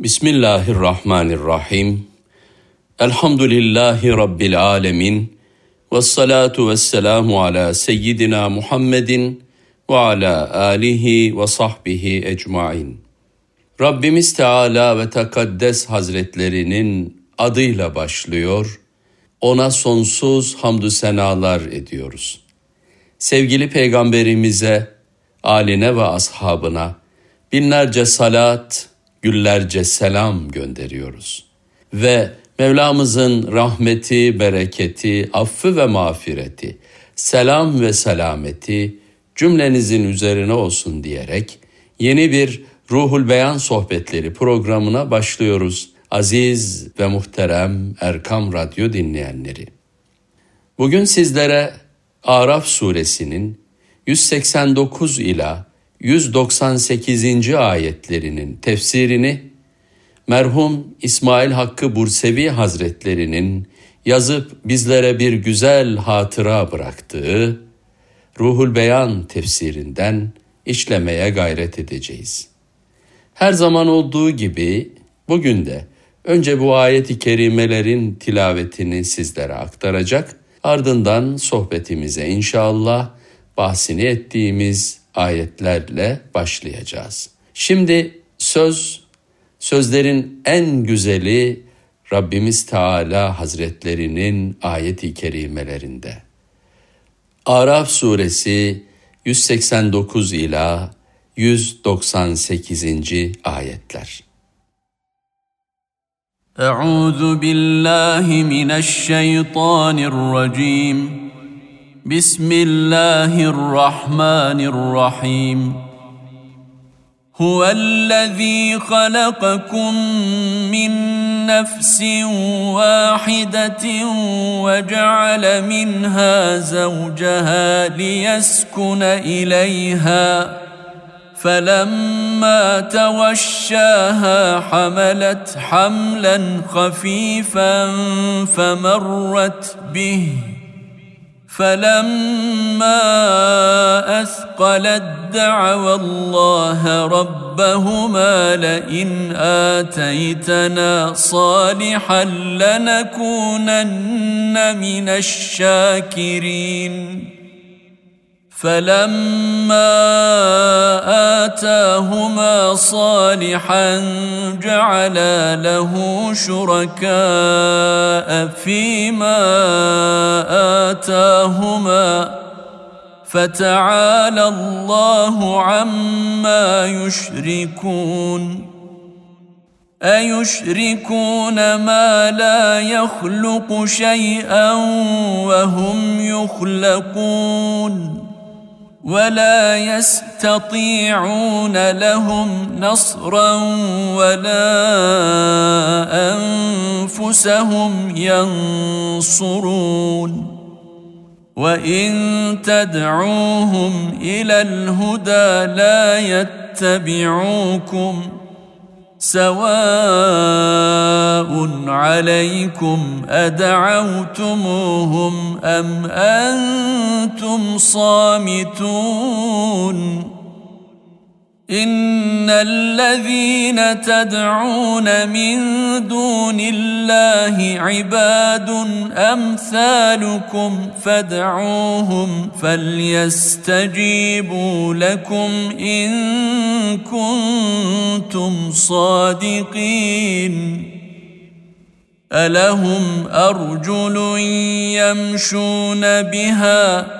Bismillahirrahmanirrahim. Elhamdülillahi Rabbil alemin. Ve salatu ve selamu ala seyyidina Muhammedin ve ala alihi ve sahbihi ecmain. Rabbimiz Teala ve Tekaddes Hazretlerinin adıyla başlıyor. Ona sonsuz hamdü senalar ediyoruz. Sevgili Peygamberimize, aline ve ashabına binlerce salat, güllerce selam gönderiyoruz. Ve Mevlamızın rahmeti, bereketi, affı ve mağfireti, selam ve selameti cümlenizin üzerine olsun diyerek yeni bir Ruhul Beyan sohbetleri programına başlıyoruz. Aziz ve muhterem Erkam Radyo dinleyenleri. Bugün sizlere Araf suresinin 189 ila 198. ayetlerinin tefsirini merhum İsmail Hakkı Bursevi Hazretlerinin yazıp bizlere bir güzel hatıra bıraktığı Ruhul Beyan tefsirinden işlemeye gayret edeceğiz. Her zaman olduğu gibi bugün de önce bu ayet-i kerimelerin tilavetini sizlere aktaracak, ardından sohbetimize inşallah bahsini ettiğimiz ayetlerle başlayacağız. Şimdi söz, sözlerin en güzeli Rabbimiz Teala Hazretlerinin ayet-i kerimelerinde. Araf suresi 189 ila 198. ayetler. Euzu billahi mineşşeytanirracim. بسم الله الرحمن الرحيم هو الذي خلقكم من نفس واحدة وجعل منها زوجها ليسكن اليها فلما توشاها حملت حملا خفيفا فمرت به فلما أثقلت دعوا الله ربهما لئن آتيتنا صالحا لنكونن من الشاكرين. فلما آتاهما صالحا جعلا له شركاء فيما آتاهما فتعالى الله عما يشركون أيشركون ما لا يخلق شيئا وهم يخلقون ولا يستطيعون لهم نصرا ولا أنفسهم ينصرون. وإن تدعوهم إلى الهدى لا يتبعوكم. سواء عليكم أدعوتموهم أم أنتم صامتون ان الذين تدعون من دون الله عباد امثالكم فادعوهم فليستجيبوا لكم ان كنتم صادقين الهم ارجل يمشون بها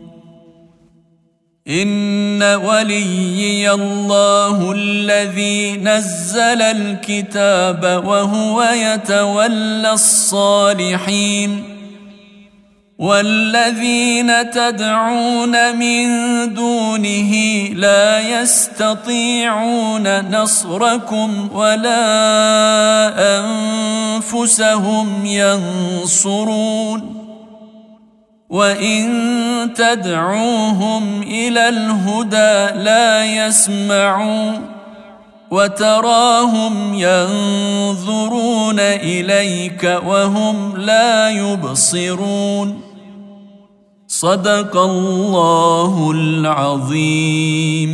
إن وليي الله الذي نزل الكتاب وهو يتولى الصالحين والذين تدعون من دونه لا يستطيعون نصركم ولا أنفسهم ينصرون وان تدعوهم إلى الهدى لا يسمعوا وتراهم ينظرون اليك وهم لا يبصرون صدق الله العظيم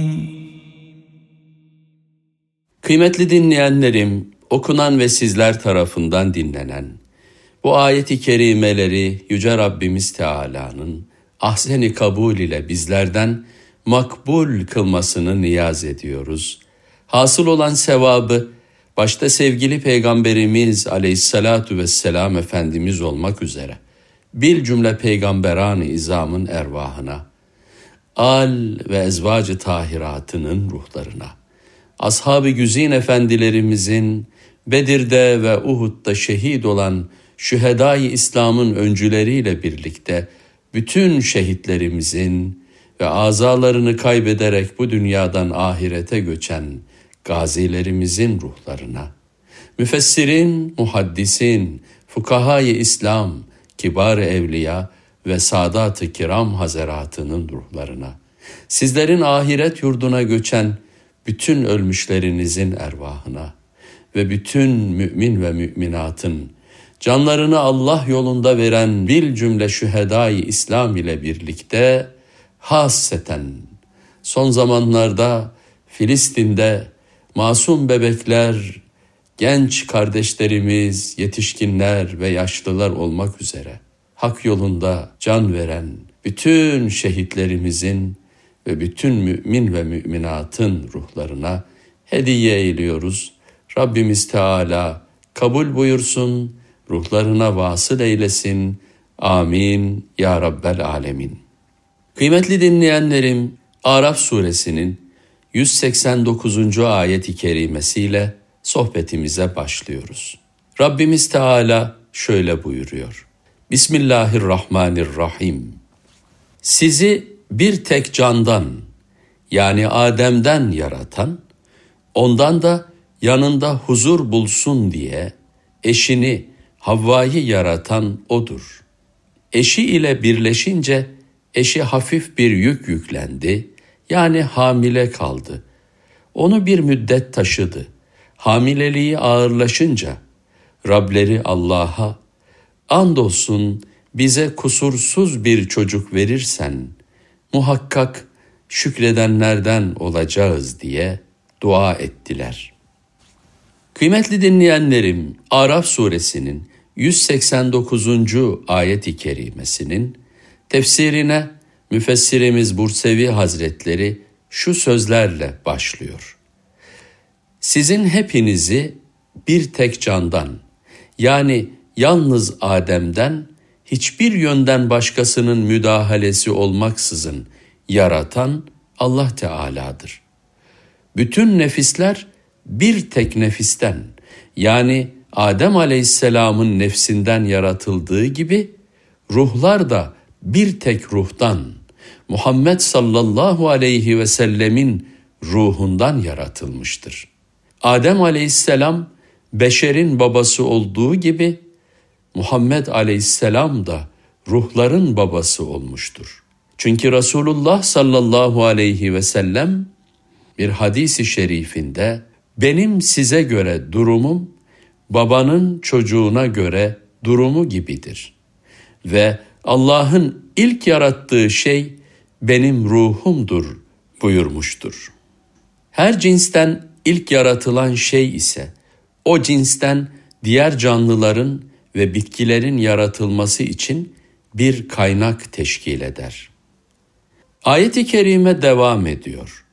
Kıymetli dinleyenlerim, okunan ve sizler tarafından dinlenen bu ayeti kerimeleri Yüce Rabbimiz Teala'nın ahseni kabul ile bizlerden makbul kılmasını niyaz ediyoruz. Hasıl olan sevabı başta sevgili Peygamberimiz aleyhissalatu vesselam Efendimiz olmak üzere bir cümle peygamberan izamın ervahına, al ve ezvacı tahiratının ruhlarına, ashab-ı güzin efendilerimizin Bedir'de ve Uhud'da şehit olan şühedai İslam'ın öncüleriyle birlikte bütün şehitlerimizin ve azalarını kaybederek bu dünyadan ahirete göçen gazilerimizin ruhlarına, müfessirin, muhaddisin, fukahayı İslam, kibar evliya ve sadat-ı kiram hazaratının ruhlarına, sizlerin ahiret yurduna göçen bütün ölmüşlerinizin ervahına ve bütün mümin ve müminatın canlarını Allah yolunda veren bil cümle şühedai İslam ile birlikte hasseten son zamanlarda Filistin'de masum bebekler genç kardeşlerimiz, yetişkinler ve yaşlılar olmak üzere hak yolunda can veren bütün şehitlerimizin ve bütün mümin ve müminatın ruhlarına hediye eyliyoruz. Rabbimiz Teala kabul buyursun, ruhlarına vasıl eylesin. Amin ya Rabbel Alemin. Kıymetli dinleyenlerim, Araf suresinin 189. ayet-i kerimesiyle sohbetimize başlıyoruz. Rabbimiz Teala şöyle buyuruyor. Bismillahirrahmanirrahim. Sizi bir tek candan yani Adem'den yaratan, ondan da yanında huzur bulsun diye eşini Havva'yı yaratan odur. Eşi ile birleşince eşi hafif bir yük yüklendi, yani hamile kaldı. Onu bir müddet taşıdı. Hamileliği ağırlaşınca Rableri Allah'a andolsun bize kusursuz bir çocuk verirsen muhakkak şükredenlerden olacağız diye dua ettiler. Kıymetli dinleyenlerim, Araf suresinin 189. ayet-i kerimesinin tefsirine müfessirimiz Bursevi Hazretleri şu sözlerle başlıyor sizin hepinizi bir tek candan yani yalnız Adem'den hiçbir yönden başkasının müdahalesi olmaksızın yaratan Allah Teala'dır. Bütün nefisler bir tek nefisten yani Adem Aleyhisselam'ın nefsinden yaratıldığı gibi ruhlar da bir tek ruhtan Muhammed sallallahu aleyhi ve sellemin ruhundan yaratılmıştır.'' Adem aleyhisselam beşerin babası olduğu gibi Muhammed aleyhisselam da ruhların babası olmuştur. Çünkü Resulullah sallallahu aleyhi ve sellem bir hadisi şerifinde benim size göre durumum babanın çocuğuna göre durumu gibidir. Ve Allah'ın ilk yarattığı şey benim ruhumdur buyurmuştur. Her cinsten ilk yaratılan şey ise o cinsten diğer canlıların ve bitkilerin yaratılması için bir kaynak teşkil eder. Ayet-i kerime devam ediyor.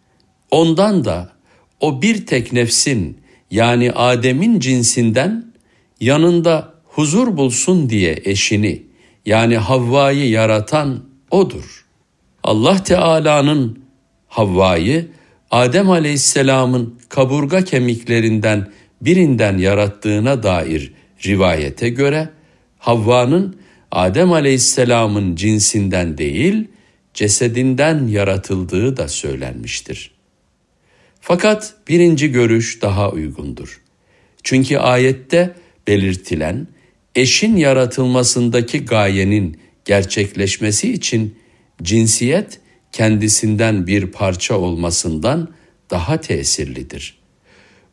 Ondan da o bir tek nefsin yani Adem'in cinsinden yanında huzur bulsun diye eşini yani Havva'yı yaratan odur. Allah Teala'nın Havva'yı Adem Aleyhisselam'ın kaburga kemiklerinden birinden yarattığına dair rivayete göre Havva'nın Adem aleyhisselamın cinsinden değil, cesedinden yaratıldığı da söylenmiştir. Fakat birinci görüş daha uygundur. Çünkü ayette belirtilen eşin yaratılmasındaki gayenin gerçekleşmesi için cinsiyet kendisinden bir parça olmasından daha tesirlidir.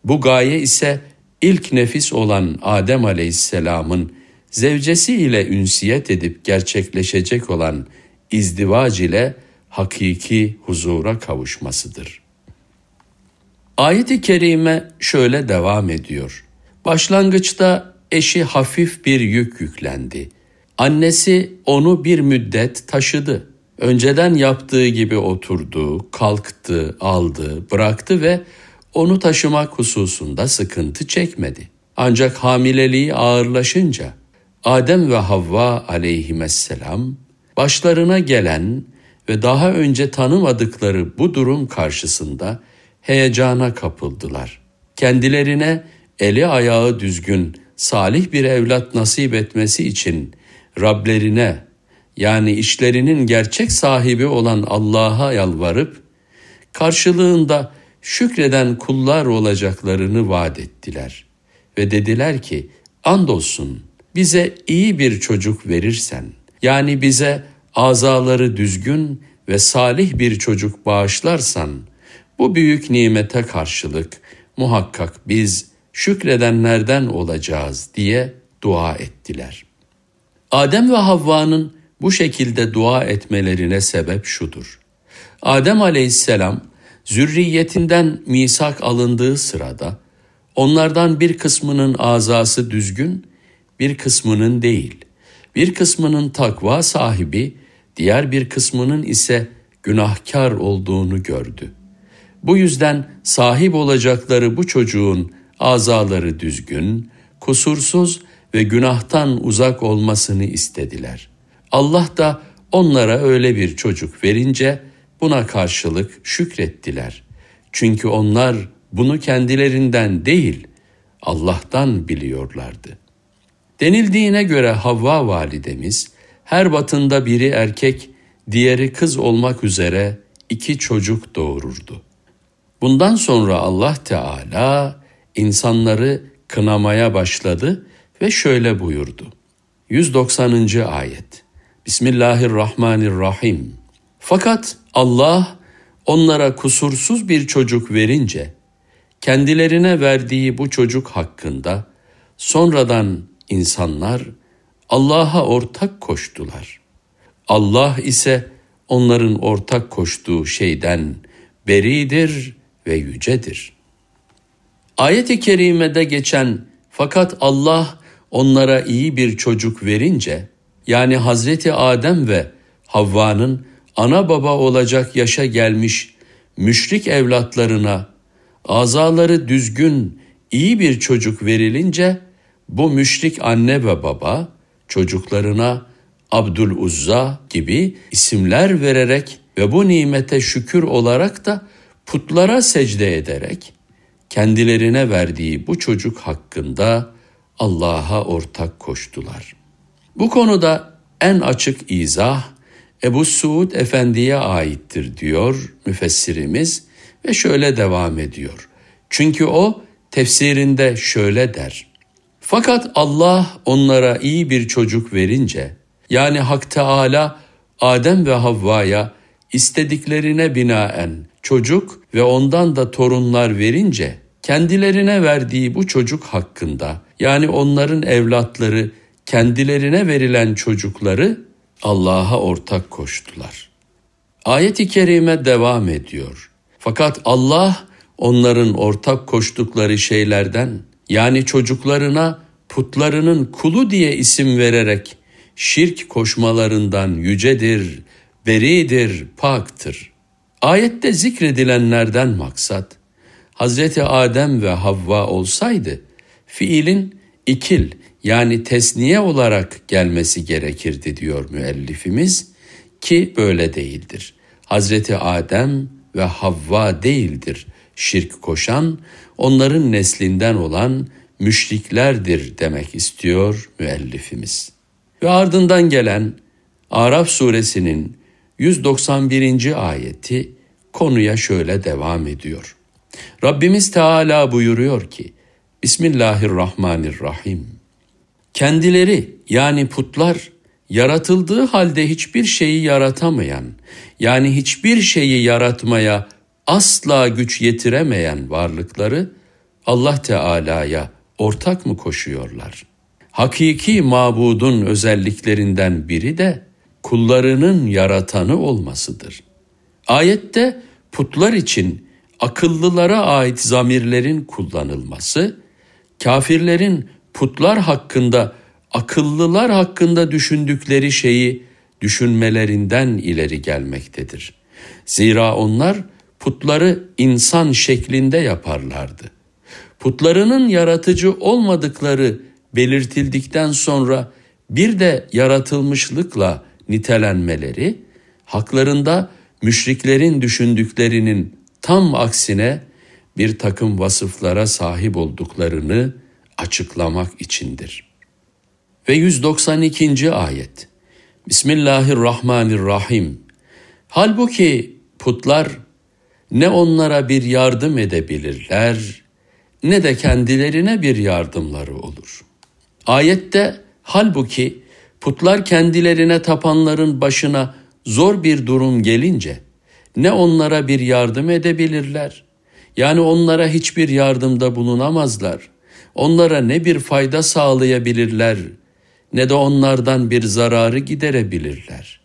Bu gaye ise ilk nefis olan Adem Aleyhisselam'ın zevcesi ile ünsiyet edip gerçekleşecek olan izdivac ile hakiki huzura kavuşmasıdır. Ayet-i kerime şöyle devam ediyor. Başlangıçta eşi hafif bir yük yüklendi. Annesi onu bir müddet taşıdı. Önceden yaptığı gibi oturdu, kalktı, aldı, bıraktı ve onu taşımak hususunda sıkıntı çekmedi. Ancak hamileliği ağırlaşınca Adem ve Havva aleyhisselam başlarına gelen ve daha önce tanımadıkları bu durum karşısında heyecana kapıldılar. Kendilerine eli ayağı düzgün, salih bir evlat nasip etmesi için Rablerine yani işlerinin gerçek sahibi olan Allah'a yalvarıp karşılığında şükreden kullar olacaklarını vaat ettiler. Ve dediler ki andolsun bize iyi bir çocuk verirsen yani bize azaları düzgün ve salih bir çocuk bağışlarsan bu büyük nimete karşılık muhakkak biz şükredenlerden olacağız diye dua ettiler. Adem ve Havva'nın bu şekilde dua etmelerine sebep şudur. Adem aleyhisselam zürriyetinden misak alındığı sırada onlardan bir kısmının azası düzgün, bir kısmının değil. Bir kısmının takva sahibi, diğer bir kısmının ise günahkar olduğunu gördü. Bu yüzden sahip olacakları bu çocuğun azaları düzgün, kusursuz ve günahtan uzak olmasını istediler. Allah da onlara öyle bir çocuk verince buna karşılık şükrettiler. Çünkü onlar bunu kendilerinden değil Allah'tan biliyorlardı. Denildiğine göre Havva validemiz her batında biri erkek, diğeri kız olmak üzere iki çocuk doğururdu. Bundan sonra Allah Teala insanları kınamaya başladı ve şöyle buyurdu. 190. ayet. Bismillahirrahmanirrahim. Fakat Allah onlara kusursuz bir çocuk verince kendilerine verdiği bu çocuk hakkında sonradan insanlar Allah'a ortak koştular. Allah ise onların ortak koştuğu şeyden beridir ve yücedir. Ayet-i kerimede geçen fakat Allah onlara iyi bir çocuk verince yani Hazreti Adem ve Havva'nın ana baba olacak yaşa gelmiş müşrik evlatlarına azaları düzgün iyi bir çocuk verilince bu müşrik anne ve baba çocuklarına Abdul Uzza gibi isimler vererek ve bu nimete şükür olarak da putlara secde ederek kendilerine verdiği bu çocuk hakkında Allah'a ortak koştular. Bu konuda en açık izah Ebu Suud Efendi'ye aittir diyor müfessirimiz ve şöyle devam ediyor. Çünkü o tefsirinde şöyle der. Fakat Allah onlara iyi bir çocuk verince yani Hak Teala Adem ve Havva'ya istediklerine binaen çocuk ve ondan da torunlar verince kendilerine verdiği bu çocuk hakkında yani onların evlatları kendilerine verilen çocukları Allah'a ortak koştular. Ayet-i kerime devam ediyor. Fakat Allah onların ortak koştukları şeylerden yani çocuklarına putlarının kulu diye isim vererek şirk koşmalarından yücedir, beridir, paktır. Ayette zikredilenlerden maksat Hazreti Adem ve Havva olsaydı fiilin ikil yani tesniye olarak gelmesi gerekirdi diyor müellifimiz ki böyle değildir. Hazreti Adem ve Havva değildir şirk koşan, onların neslinden olan müşriklerdir demek istiyor müellifimiz. Ve ardından gelen Araf suresinin 191. ayeti konuya şöyle devam ediyor. Rabbimiz Teala buyuruyor ki, Bismillahirrahmanirrahim. Kendileri yani putlar yaratıldığı halde hiçbir şeyi yaratamayan, yani hiçbir şeyi yaratmaya asla güç yetiremeyen varlıkları Allah Teala'ya ortak mı koşuyorlar? Hakiki mabudun özelliklerinden biri de kullarının yaratanı olmasıdır. Ayette putlar için akıllılara ait zamirlerin kullanılması, kafirlerin putlar hakkında akıllılar hakkında düşündükleri şeyi düşünmelerinden ileri gelmektedir. Zira onlar putları insan şeklinde yaparlardı. Putlarının yaratıcı olmadıkları belirtildikten sonra bir de yaratılmışlıkla nitelenmeleri, haklarında müşriklerin düşündüklerinin tam aksine bir takım vasıflara sahip olduklarını açıklamak içindir. Ve 192. ayet Bismillahirrahmanirrahim Halbuki putlar ne onlara bir yardım edebilirler ne de kendilerine bir yardımları olur. Ayette halbuki putlar kendilerine tapanların başına zor bir durum gelince ne onlara bir yardım edebilirler yani onlara hiçbir yardımda bulunamazlar. Onlara ne bir fayda sağlayabilirler ne de onlardan bir zararı giderebilirler.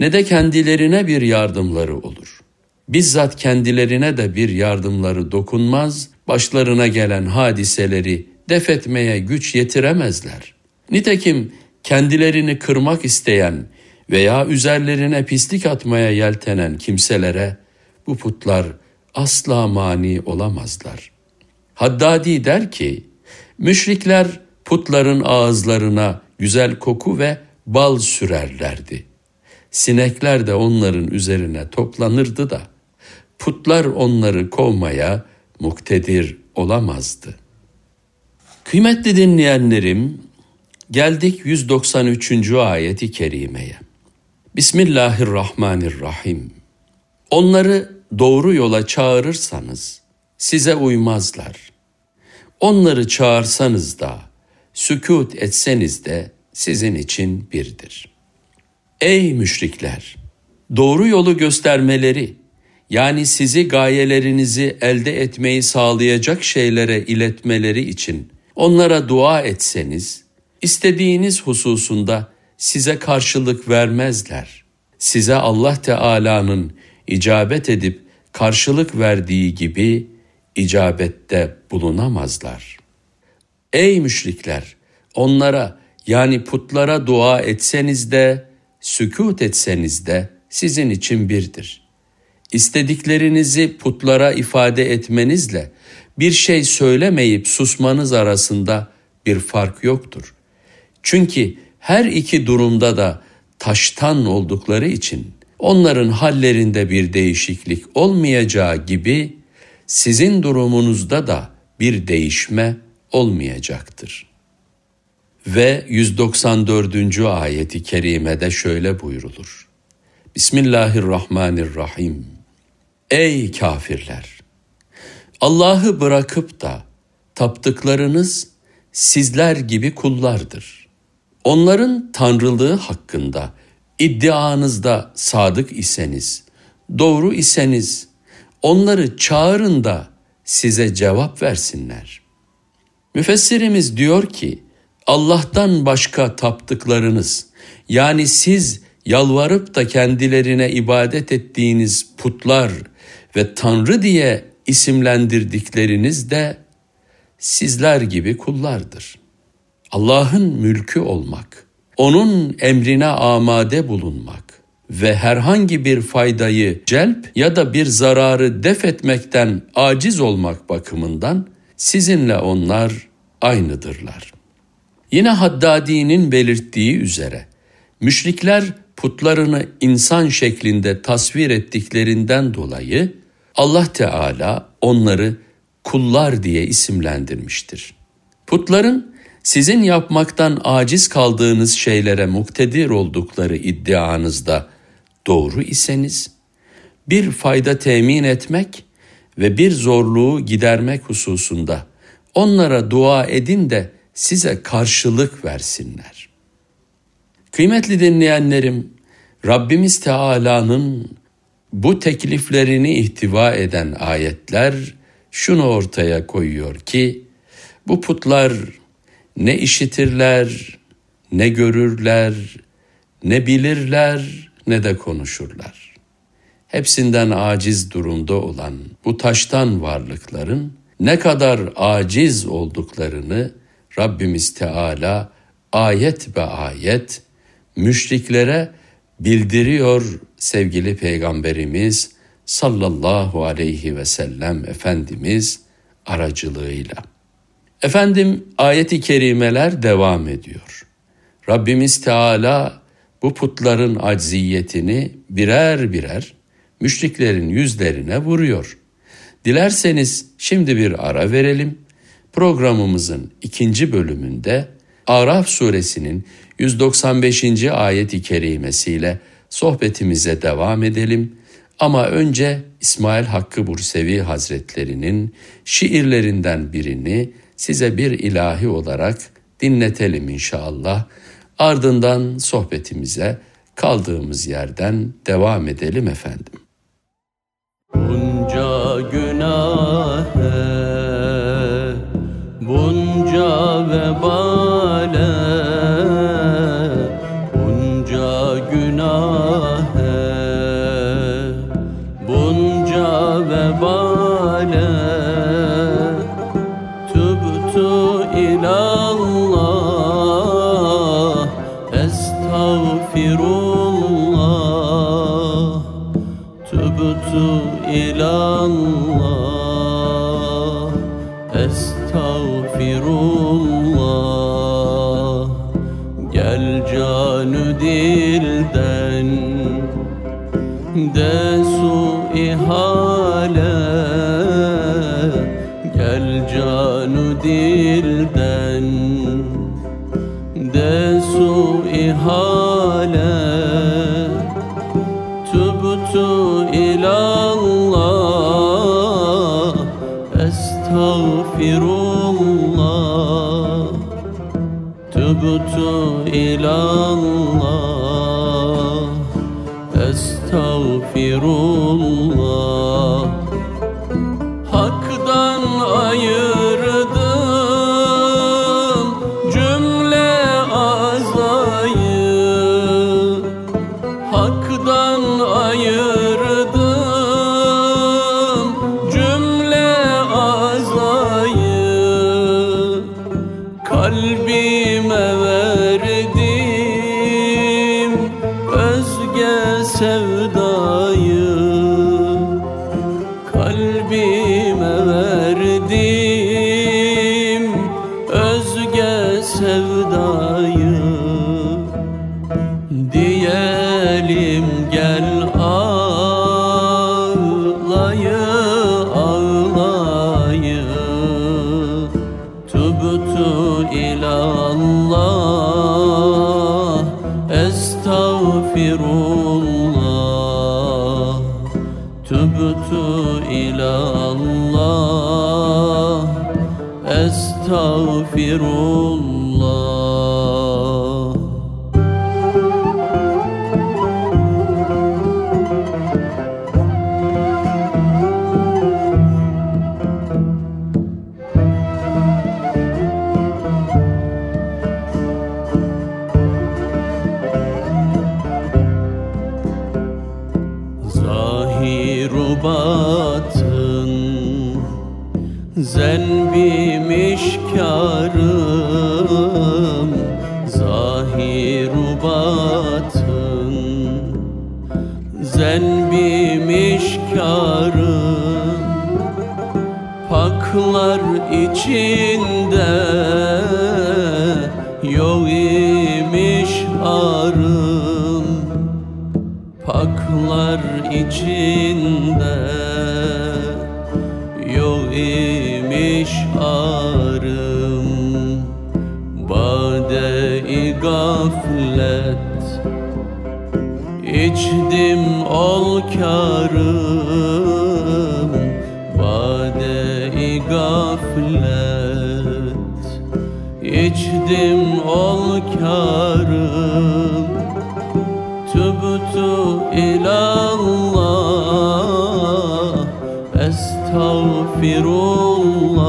Ne de kendilerine bir yardımları olur. Bizzat kendilerine de bir yardımları dokunmaz, başlarına gelen hadiseleri defetmeye güç yetiremezler. Nitekim kendilerini kırmak isteyen veya üzerlerine pislik atmaya yeltenen kimselere bu putlar asla mani olamazlar. Haddadi der ki, müşrikler putların ağızlarına güzel koku ve bal sürerlerdi. Sinekler de onların üzerine toplanırdı da putlar onları kovmaya muktedir olamazdı. Kıymetli dinleyenlerim, geldik 193. ayeti kerimeye. Bismillahirrahmanirrahim. Onları doğru yola çağırırsanız size uymazlar. Onları çağırsanız da sükut etseniz de sizin için birdir. Ey müşrikler! Doğru yolu göstermeleri, yani sizi gayelerinizi elde etmeyi sağlayacak şeylere iletmeleri için onlara dua etseniz, istediğiniz hususunda size karşılık vermezler. Size Allah Teala'nın icabet edip karşılık verdiği gibi icabette bulunamazlar. Ey müşrikler! Onlara yani putlara dua etseniz de, sükut etseniz de sizin için birdir. İstediklerinizi putlara ifade etmenizle bir şey söylemeyip susmanız arasında bir fark yoktur. Çünkü her iki durumda da taştan oldukları için onların hallerinde bir değişiklik olmayacağı gibi sizin durumunuzda da bir değişme olmayacaktır. Ve 194. ayeti kerimede şöyle buyrulur. Bismillahirrahmanirrahim. Ey kafirler! Allah'ı bırakıp da taptıklarınız sizler gibi kullardır. Onların tanrılığı hakkında iddianızda sadık iseniz, doğru iseniz onları çağırın da size cevap versinler. Müfessirimiz diyor ki Allah'tan başka taptıklarınız yani siz yalvarıp da kendilerine ibadet ettiğiniz putlar ve Tanrı diye isimlendirdikleriniz de sizler gibi kullardır. Allah'ın mülkü olmak, onun emrine amade bulunmak ve herhangi bir faydayı celp ya da bir zararı def etmekten aciz olmak bakımından sizinle onlar aynıdırlar. Yine Haddadi'nin belirttiği üzere müşrikler putlarını insan şeklinde tasvir ettiklerinden dolayı Allah Teala onları kullar diye isimlendirmiştir. Putların Sizin yapmaktan aciz kaldığınız şeylere muktedir oldukları iddianızda doğru iseniz, bir fayda temin etmek ve bir zorluğu gidermek hususunda onlara dua edin de size karşılık versinler. Kıymetli dinleyenlerim, Rabbimiz Teala'nın bu tekliflerini ihtiva eden ayetler şunu ortaya koyuyor ki bu putlar ne işitirler, ne görürler, ne bilirler, ne de konuşurlar. Hepsinden aciz durumda olan bu taştan varlıkların ne kadar aciz olduklarını Rabbimiz Teala ayet be ayet müşriklere bildiriyor sevgili peygamberimiz sallallahu aleyhi ve sellem efendimiz aracılığıyla. Efendim ayeti kerimeler devam ediyor. Rabbimiz Teala bu putların acziyetini birer birer müşriklerin yüzlerine vuruyor. Dilerseniz şimdi bir ara verelim. Programımızın ikinci bölümünde Araf suresinin 195. ayet-i kerimesiyle sohbetimize devam edelim. Ama önce İsmail Hakkı Bursevi Hazretlerinin şiirlerinden birini size bir ilahi olarak dinletelim inşallah. Ardından sohbetimize kaldığımız yerden devam edelim efendim. Bunca tübtü ilallah estağfirullah. Tübtü ilallah estağfirullah Estağfirullah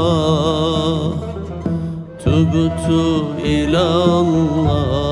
Tübtü ilallah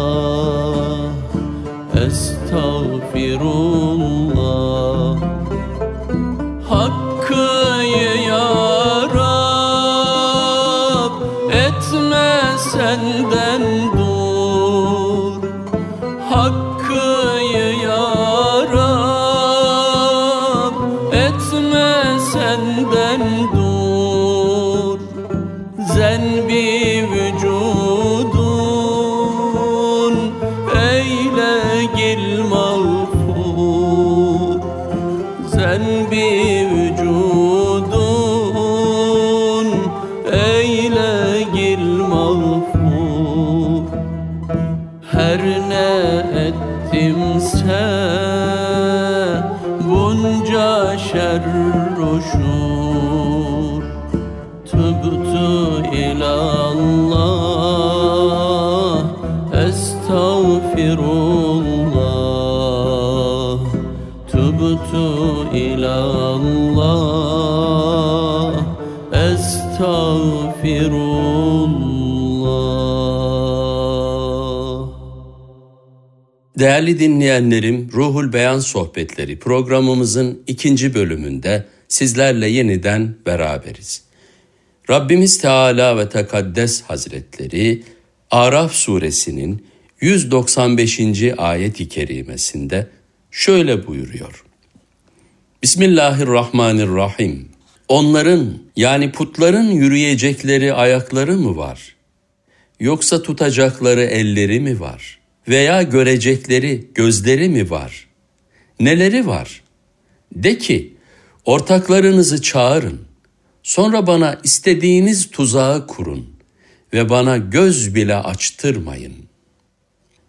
Değerli dinleyenlerim, Ruhul Beyan Sohbetleri programımızın ikinci bölümünde sizlerle yeniden beraberiz. Rabbimiz Teala ve Tekaddes Hazretleri Araf suresinin 195. ayet-i kerimesinde şöyle buyuruyor. Bismillahirrahmanirrahim. Onların yani putların yürüyecekleri ayakları mı var? Yoksa tutacakları elleri mi var? Veya görecekleri gözleri mi var? Neleri var? De ki, ortaklarınızı çağırın. Sonra bana istediğiniz tuzağı kurun ve bana göz bile açtırmayın.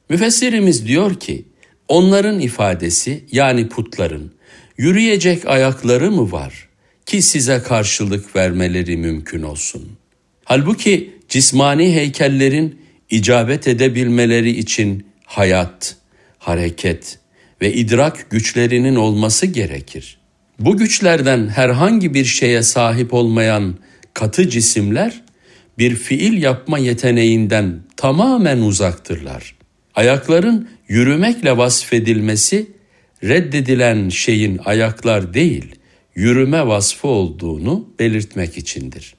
Müfessirimiz diyor ki, onların ifadesi yani putların yürüyecek ayakları mı var ki size karşılık vermeleri mümkün olsun? Halbuki cismani heykellerin icabet edebilmeleri için hayat, hareket ve idrak güçlerinin olması gerekir. Bu güçlerden herhangi bir şeye sahip olmayan katı cisimler bir fiil yapma yeteneğinden tamamen uzaktırlar. Ayakların yürümekle vasfedilmesi reddedilen şeyin ayaklar değil, yürüme vasfı olduğunu belirtmek içindir.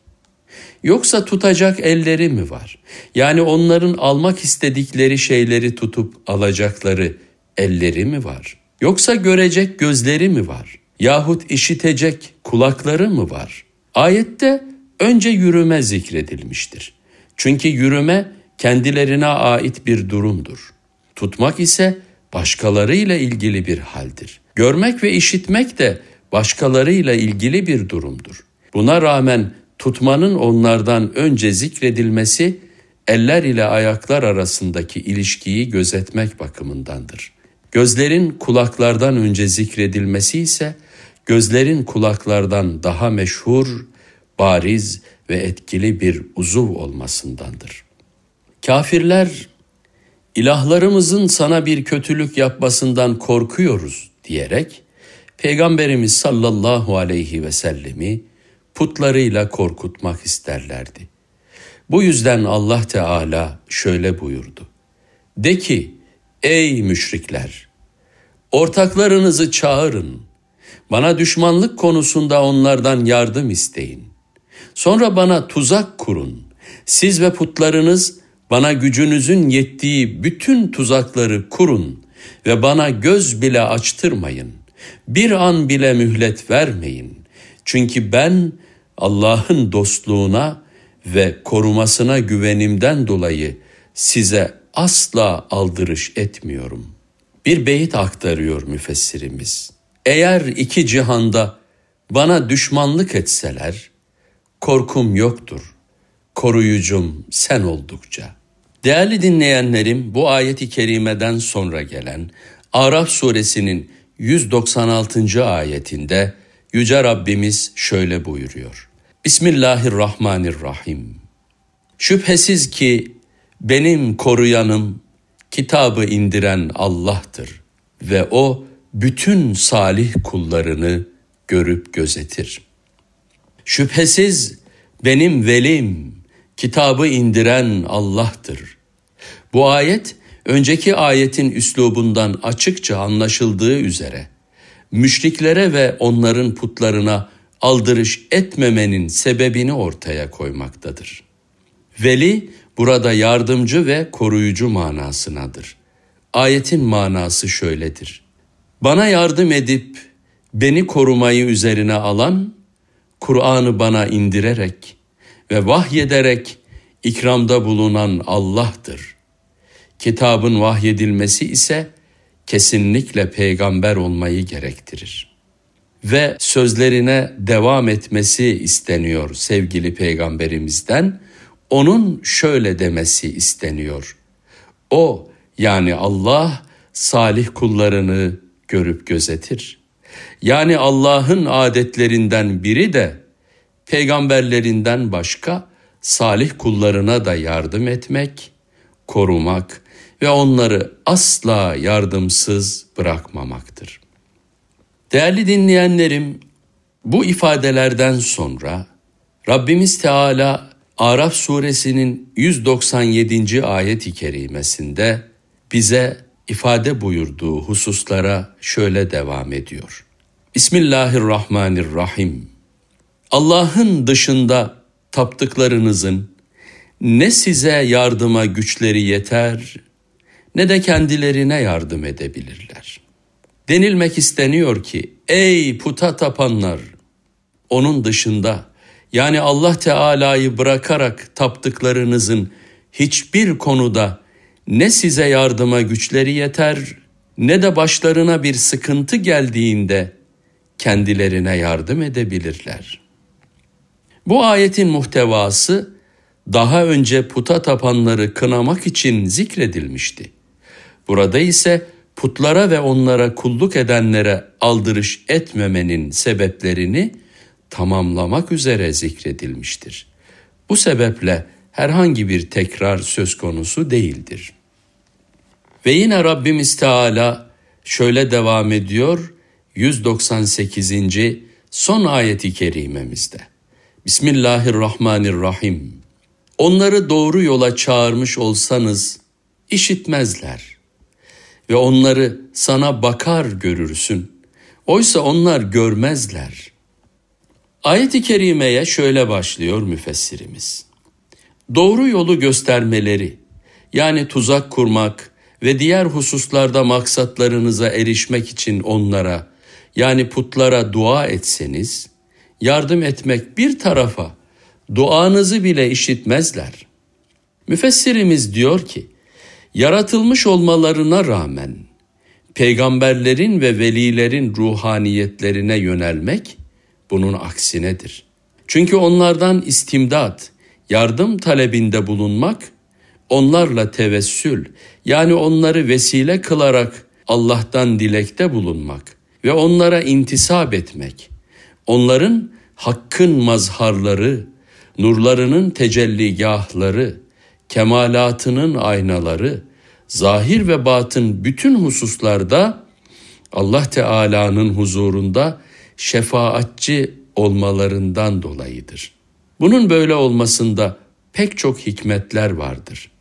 Yoksa tutacak elleri mi var? Yani onların almak istedikleri şeyleri tutup alacakları elleri mi var? Yoksa görecek gözleri mi var? Yahut işitecek kulakları mı var? Ayette önce yürüme zikredilmiştir. Çünkü yürüme kendilerine ait bir durumdur. Tutmak ise başkalarıyla ilgili bir haldir. Görmek ve işitmek de başkalarıyla ilgili bir durumdur. Buna rağmen tutmanın onlardan önce zikredilmesi eller ile ayaklar arasındaki ilişkiyi gözetmek bakımındandır. Gözlerin kulaklardan önce zikredilmesi ise gözlerin kulaklardan daha meşhur, bariz ve etkili bir uzuv olmasındandır. Kafirler ilahlarımızın sana bir kötülük yapmasından korkuyoruz diyerek Peygamberimiz sallallahu aleyhi ve sellemi putlarıyla korkutmak isterlerdi. Bu yüzden Allah Teala şöyle buyurdu. De ki ey müşrikler ortaklarınızı çağırın bana düşmanlık konusunda onlardan yardım isteyin. Sonra bana tuzak kurun. Siz ve putlarınız bana gücünüzün yettiği bütün tuzakları kurun ve bana göz bile açtırmayın. Bir an bile mühlet vermeyin. Çünkü ben Allah'ın dostluğuna ve korumasına güvenimden dolayı size asla aldırış etmiyorum. Bir beyit aktarıyor müfessirimiz. Eğer iki cihanda bana düşmanlık etseler, korkum yoktur, koruyucum sen oldukça. Değerli dinleyenlerim, bu ayeti kerimeden sonra gelen Araf suresinin 196. ayetinde Yüce Rabbimiz şöyle buyuruyor. Bismillahirrahmanirrahim. Şüphesiz ki benim koruyanım, kitabı indiren Allah'tır ve O bütün salih kullarını görüp gözetir. Şüphesiz benim velim, kitabı indiren Allah'tır. Bu ayet önceki ayetin üslubundan açıkça anlaşıldığı üzere müşriklere ve onların putlarına aldırış etmemenin sebebini ortaya koymaktadır. Veli burada yardımcı ve koruyucu manasınadır. Ayetin manası şöyledir. Bana yardım edip beni korumayı üzerine alan, Kur'an'ı bana indirerek ve vahyederek ikramda bulunan Allah'tır. Kitabın vahyedilmesi ise kesinlikle peygamber olmayı gerektirir. Ve sözlerine devam etmesi isteniyor sevgili peygamberimizden. Onun şöyle demesi isteniyor. O yani Allah salih kullarını görüp gözetir. Yani Allah'ın adetlerinden biri de peygamberlerinden başka salih kullarına da yardım etmek, korumak ve onları asla yardımsız bırakmamaktır. Değerli dinleyenlerim, bu ifadelerden sonra Rabbimiz Teala Araf suresinin 197. ayet-i kerimesinde bize ifade buyurduğu hususlara şöyle devam ediyor. Bismillahirrahmanirrahim. Allah'ın dışında taptıklarınızın ne size yardıma güçleri yeter ne de kendilerine yardım edebilirler. Denilmek isteniyor ki ey puta tapanlar onun dışında yani Allah Teala'yı bırakarak taptıklarınızın hiçbir konuda ne size yardıma güçleri yeter ne de başlarına bir sıkıntı geldiğinde kendilerine yardım edebilirler. Bu ayetin muhtevası daha önce puta tapanları kınamak için zikredilmişti. Burada ise putlara ve onlara kulluk edenlere aldırış etmemenin sebeplerini tamamlamak üzere zikredilmiştir. Bu sebeple herhangi bir tekrar söz konusu değildir. Ve yine Rabbimiz Teala şöyle devam ediyor 198. son ayeti kerimemizde. Bismillahirrahmanirrahim. Onları doğru yola çağırmış olsanız işitmezler ve onları sana bakar görürsün. Oysa onlar görmezler. Ayet-i kerimeye şöyle başlıyor müfessirimiz. Doğru yolu göstermeleri yani tuzak kurmak ve diğer hususlarda maksatlarınıza erişmek için onlara yani putlara dua etseniz yardım etmek bir tarafa duanızı bile işitmezler. Müfessirimiz diyor ki yaratılmış olmalarına rağmen peygamberlerin ve velilerin ruhaniyetlerine yönelmek bunun aksinedir. Çünkü onlardan istimdat, yardım talebinde bulunmak, onlarla tevessül yani onları vesile kılarak Allah'tan dilekte bulunmak ve onlara intisap etmek, onların hakkın mazharları, nurlarının tecelligahları, kemalatının aynaları, zahir ve batın bütün hususlarda Allah Teala'nın huzurunda şefaatçi olmalarından dolayıdır. Bunun böyle olmasında pek çok hikmetler vardır.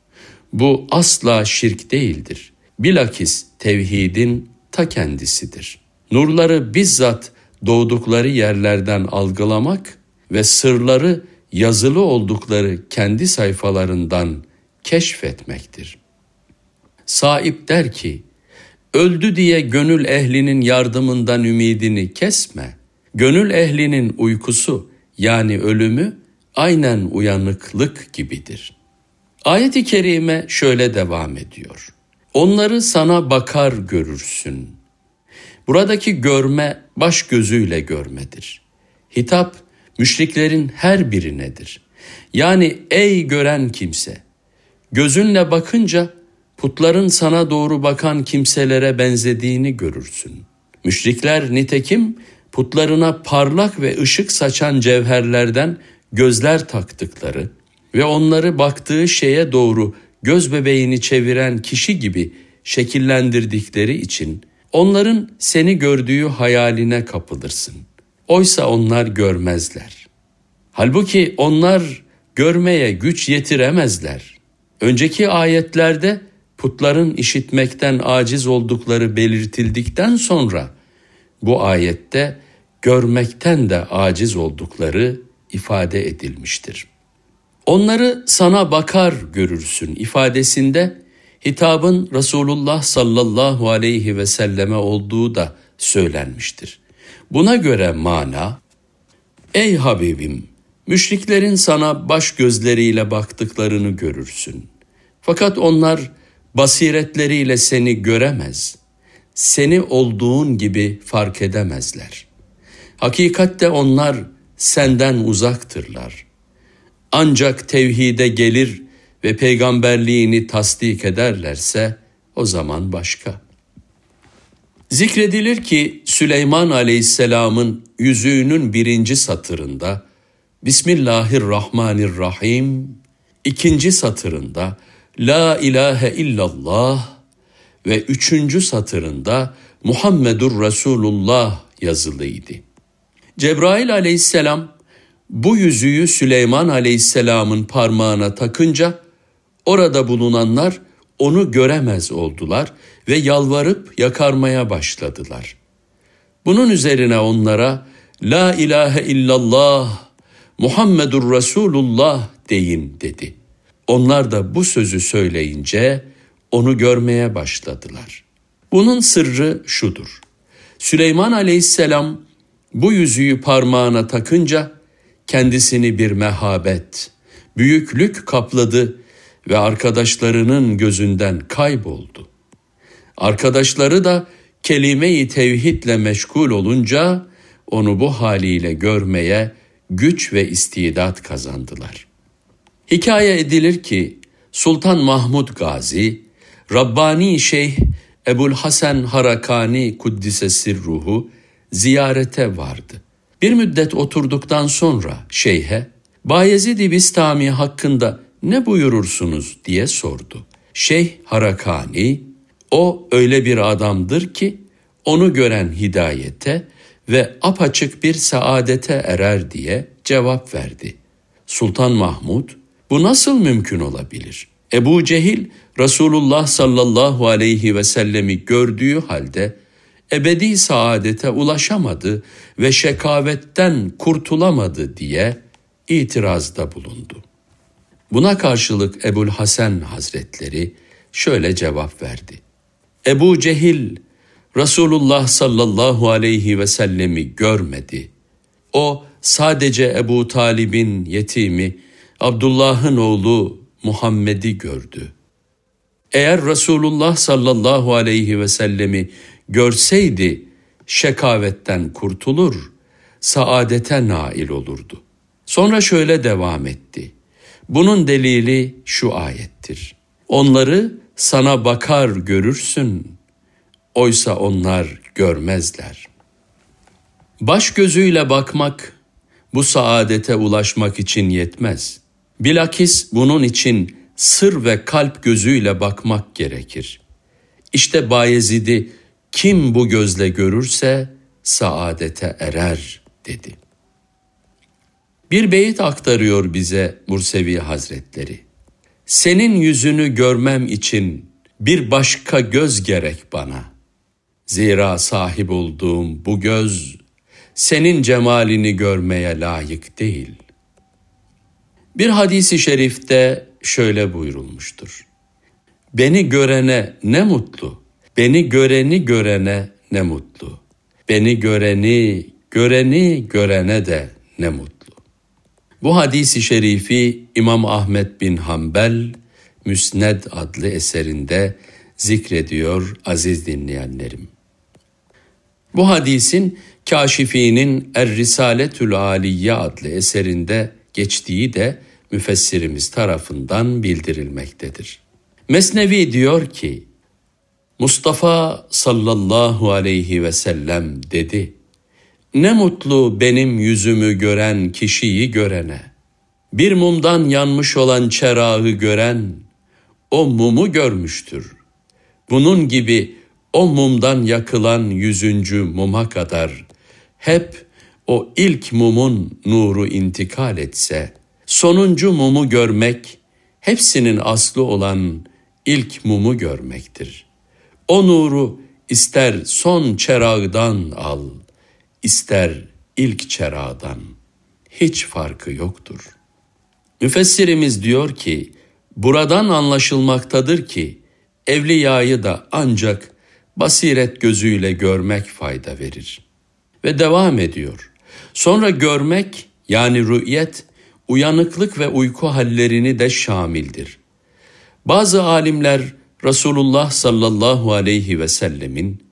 Bu asla şirk değildir. Bilakis tevhidin ta kendisidir. Nurları bizzat doğdukları yerlerden algılamak ve sırları yazılı oldukları kendi sayfalarından keşfetmektir. Sahip der ki, öldü diye gönül ehlinin yardımından ümidini kesme. Gönül ehlinin uykusu yani ölümü aynen uyanıklık gibidir. Ayet-i kerime şöyle devam ediyor. Onları sana bakar görürsün. Buradaki görme baş gözüyle görmedir. Hitap müşriklerin her birinedir. Yani ey gören kimse, Gözünle bakınca putların sana doğru bakan kimselere benzediğini görürsün. Müşrikler nitekim putlarına parlak ve ışık saçan cevherlerden gözler taktıkları ve onları baktığı şeye doğru göz bebeğini çeviren kişi gibi şekillendirdikleri için onların seni gördüğü hayaline kapılırsın. Oysa onlar görmezler. Halbuki onlar görmeye güç yetiremezler. Önceki ayetlerde putların işitmekten aciz oldukları belirtildikten sonra bu ayette görmekten de aciz oldukları ifade edilmiştir. Onları sana bakar görürsün ifadesinde hitabın Resulullah sallallahu aleyhi ve selleme olduğu da söylenmiştir. Buna göre mana, Ey Habibim, müşriklerin sana baş gözleriyle baktıklarını görürsün. Fakat onlar basiretleriyle seni göremez, seni olduğun gibi fark edemezler. Hakikatte onlar senden uzaktırlar. Ancak tevhide gelir ve peygamberliğini tasdik ederlerse o zaman başka. Zikredilir ki Süleyman aleyhisselamın yüzüğünün birinci satırında Bismillahirrahmanirrahim ikinci satırında La ilahe illallah ve üçüncü satırında Muhammedur Resulullah yazılıydı. Cebrail aleyhisselam bu yüzüğü Süleyman aleyhisselamın parmağına takınca orada bulunanlar onu göremez oldular ve yalvarıp yakarmaya başladılar. Bunun üzerine onlara La ilahe illallah Muhammedur Resulullah deyin dedi. Onlar da bu sözü söyleyince onu görmeye başladılar. Bunun sırrı şudur. Süleyman aleyhisselam bu yüzüğü parmağına takınca kendisini bir mehabet, büyüklük kapladı ve arkadaşlarının gözünden kayboldu. Arkadaşları da kelime-i tevhidle meşgul olunca onu bu haliyle görmeye güç ve istidat kazandılar. Hikaye edilir ki Sultan Mahmud Gazi, Rabbani Şeyh Ebul Hasan Harakani Kuddise Sirruhu ziyarete vardı. Bir müddet oturduktan sonra şeyhe, Bayezid-i Bistami hakkında ne buyurursunuz diye sordu. Şeyh Harakani, o öyle bir adamdır ki onu gören hidayete ve apaçık bir saadete erer diye cevap verdi. Sultan Mahmud, bu nasıl mümkün olabilir? Ebu Cehil, Resulullah sallallahu aleyhi ve sellemi gördüğü halde ebedi saadete ulaşamadı ve şekavetten kurtulamadı diye itirazda bulundu. Buna karşılık Ebul Hasan Hazretleri şöyle cevap verdi. Ebu Cehil Resulullah sallallahu aleyhi ve sellemi görmedi. O sadece Ebu Talib'in yetimi Abdullah'ın oğlu Muhammed'i gördü. Eğer Resulullah sallallahu aleyhi ve sellemi görseydi şekavetten kurtulur, saadete nail olurdu. Sonra şöyle devam etti. Bunun delili şu ayettir. Onları sana bakar görürsün, oysa onlar görmezler. Baş gözüyle bakmak bu saadete ulaşmak için yetmez. Bilakis bunun için sır ve kalp gözüyle bakmak gerekir. İşte Bayezid'i kim bu gözle görürse saadete erer dedi. Bir beyit aktarıyor bize Bursevi Hazretleri. Senin yüzünü görmem için bir başka göz gerek bana. Zira sahip olduğum bu göz senin cemalini görmeye layık değil. Bir hadisi şerifte şöyle buyurulmuştur. Beni görene ne mutlu, beni göreni görene ne mutlu. Beni göreni, göreni görene de ne mutlu. Bu hadisi şerifi İmam Ahmet bin Hanbel Müsned adlı eserinde zikrediyor aziz dinleyenlerim. Bu hadisin Kaşifi'nin Er Risaletül Aliye adlı eserinde geçtiği de müfessirimiz tarafından bildirilmektedir. Mesnevi diyor ki, Mustafa sallallahu aleyhi ve sellem dedi, ne mutlu benim yüzümü gören kişiyi görene. Bir mumdan yanmış olan çerağı gören, o mumu görmüştür. Bunun gibi o mumdan yakılan yüzüncü muma kadar hep o ilk mumun nuru intikal etse, sonuncu mumu görmek, hepsinin aslı olan ilk mumu görmektir. O nuru ister son çerağdan al, ister ilk çerağdan. Hiç farkı yoktur. Müfessirimiz diyor ki, buradan anlaşılmaktadır ki, evliyayı da ancak basiret gözüyle görmek fayda verir. Ve devam ediyor. Sonra görmek yani rü'yet uyanıklık ve uyku hallerini de şamildir. Bazı alimler Resulullah sallallahu aleyhi ve sellemin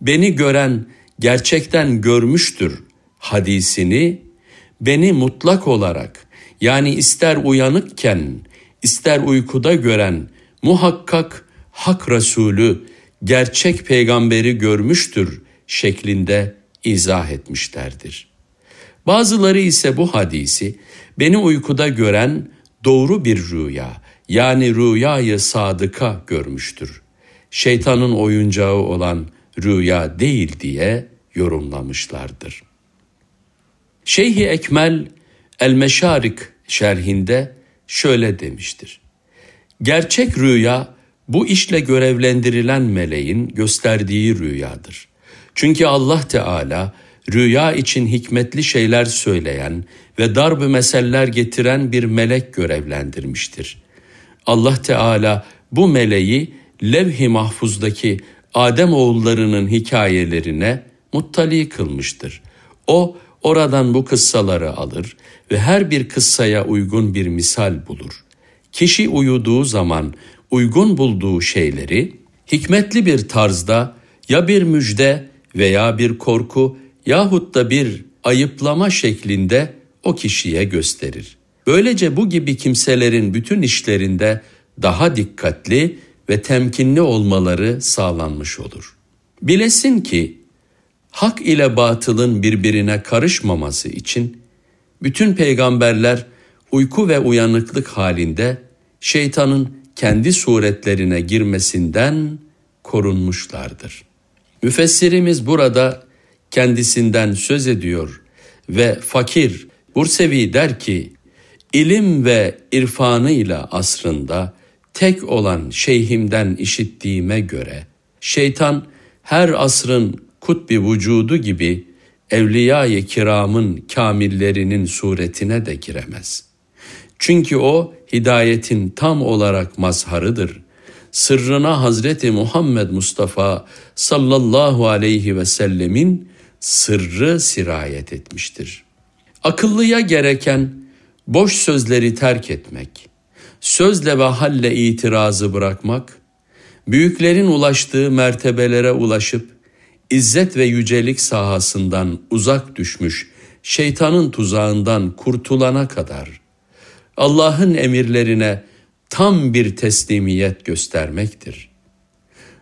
beni gören gerçekten görmüştür hadisini beni mutlak olarak yani ister uyanıkken ister uykuda gören muhakkak hak Resulü gerçek peygamberi görmüştür şeklinde izah etmişlerdir. Bazıları ise bu hadisi beni uykuda gören doğru bir rüya yani rüyayı sadıka görmüştür. Şeytanın oyuncağı olan rüya değil diye yorumlamışlardır. Şeyhi Ekmel El-Meşarik şerhinde şöyle demiştir. Gerçek rüya bu işle görevlendirilen meleğin gösterdiği rüyadır. Çünkü Allah Teala rüya için hikmetli şeyler söyleyen ve darb meseller getiren bir melek görevlendirmiştir. Allah Teala bu meleği levh-i mahfuzdaki Adem oğullarının hikayelerine muttali kılmıştır. O oradan bu kıssaları alır ve her bir kıssaya uygun bir misal bulur. Kişi uyuduğu zaman uygun bulduğu şeyleri hikmetli bir tarzda ya bir müjde veya bir korku yahut da bir ayıplama şeklinde o kişiye gösterir. Böylece bu gibi kimselerin bütün işlerinde daha dikkatli ve temkinli olmaları sağlanmış olur. Bilesin ki hak ile batılın birbirine karışmaması için bütün peygamberler uyku ve uyanıklık halinde şeytanın kendi suretlerine girmesinden korunmuşlardır. Müfessirimiz burada kendisinden söz ediyor ve fakir Bursevi der ki, ilim ve irfanıyla asrında tek olan şeyhimden işittiğime göre, şeytan her asrın kutbi vücudu gibi evliya-i kiramın kamillerinin suretine de giremez. Çünkü o hidayetin tam olarak mazharıdır. Sırrına Hazreti Muhammed Mustafa sallallahu aleyhi ve sellemin sırrı sirayet etmiştir. Akıllıya gereken boş sözleri terk etmek, sözle ve halle itirazı bırakmak, büyüklerin ulaştığı mertebelere ulaşıp izzet ve yücelik sahasından uzak düşmüş şeytanın tuzağından kurtulana kadar Allah'ın emirlerine tam bir teslimiyet göstermektir.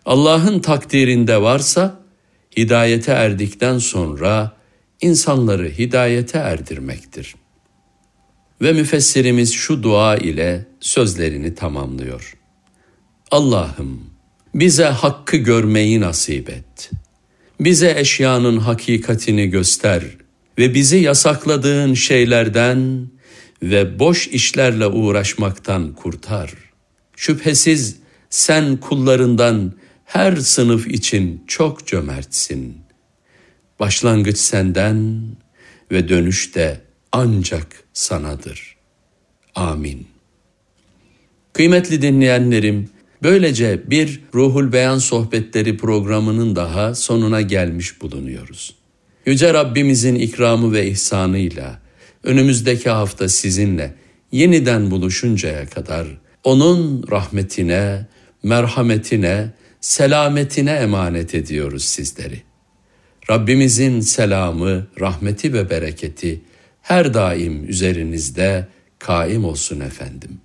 Allah'ın takdirinde varsa hidayete erdikten sonra insanları hidayete erdirmektir. Ve müfessirimiz şu dua ile sözlerini tamamlıyor. Allah'ım bize hakkı görmeyi nasip et. Bize eşyanın hakikatini göster ve bizi yasakladığın şeylerden ve boş işlerle uğraşmaktan kurtar. Şüphesiz sen kullarından her sınıf için çok cömertsin. Başlangıç senden ve dönüş de ancak sanadır. Amin. Kıymetli dinleyenlerim, böylece bir Ruhul Beyan Sohbetleri programının daha sonuna gelmiş bulunuyoruz. Yüce Rabbimizin ikramı ve ihsanıyla önümüzdeki hafta sizinle yeniden buluşuncaya kadar onun rahmetine, merhametine, selametine emanet ediyoruz sizleri. Rabbimizin selamı, rahmeti ve bereketi her daim üzerinizde kaim olsun efendim.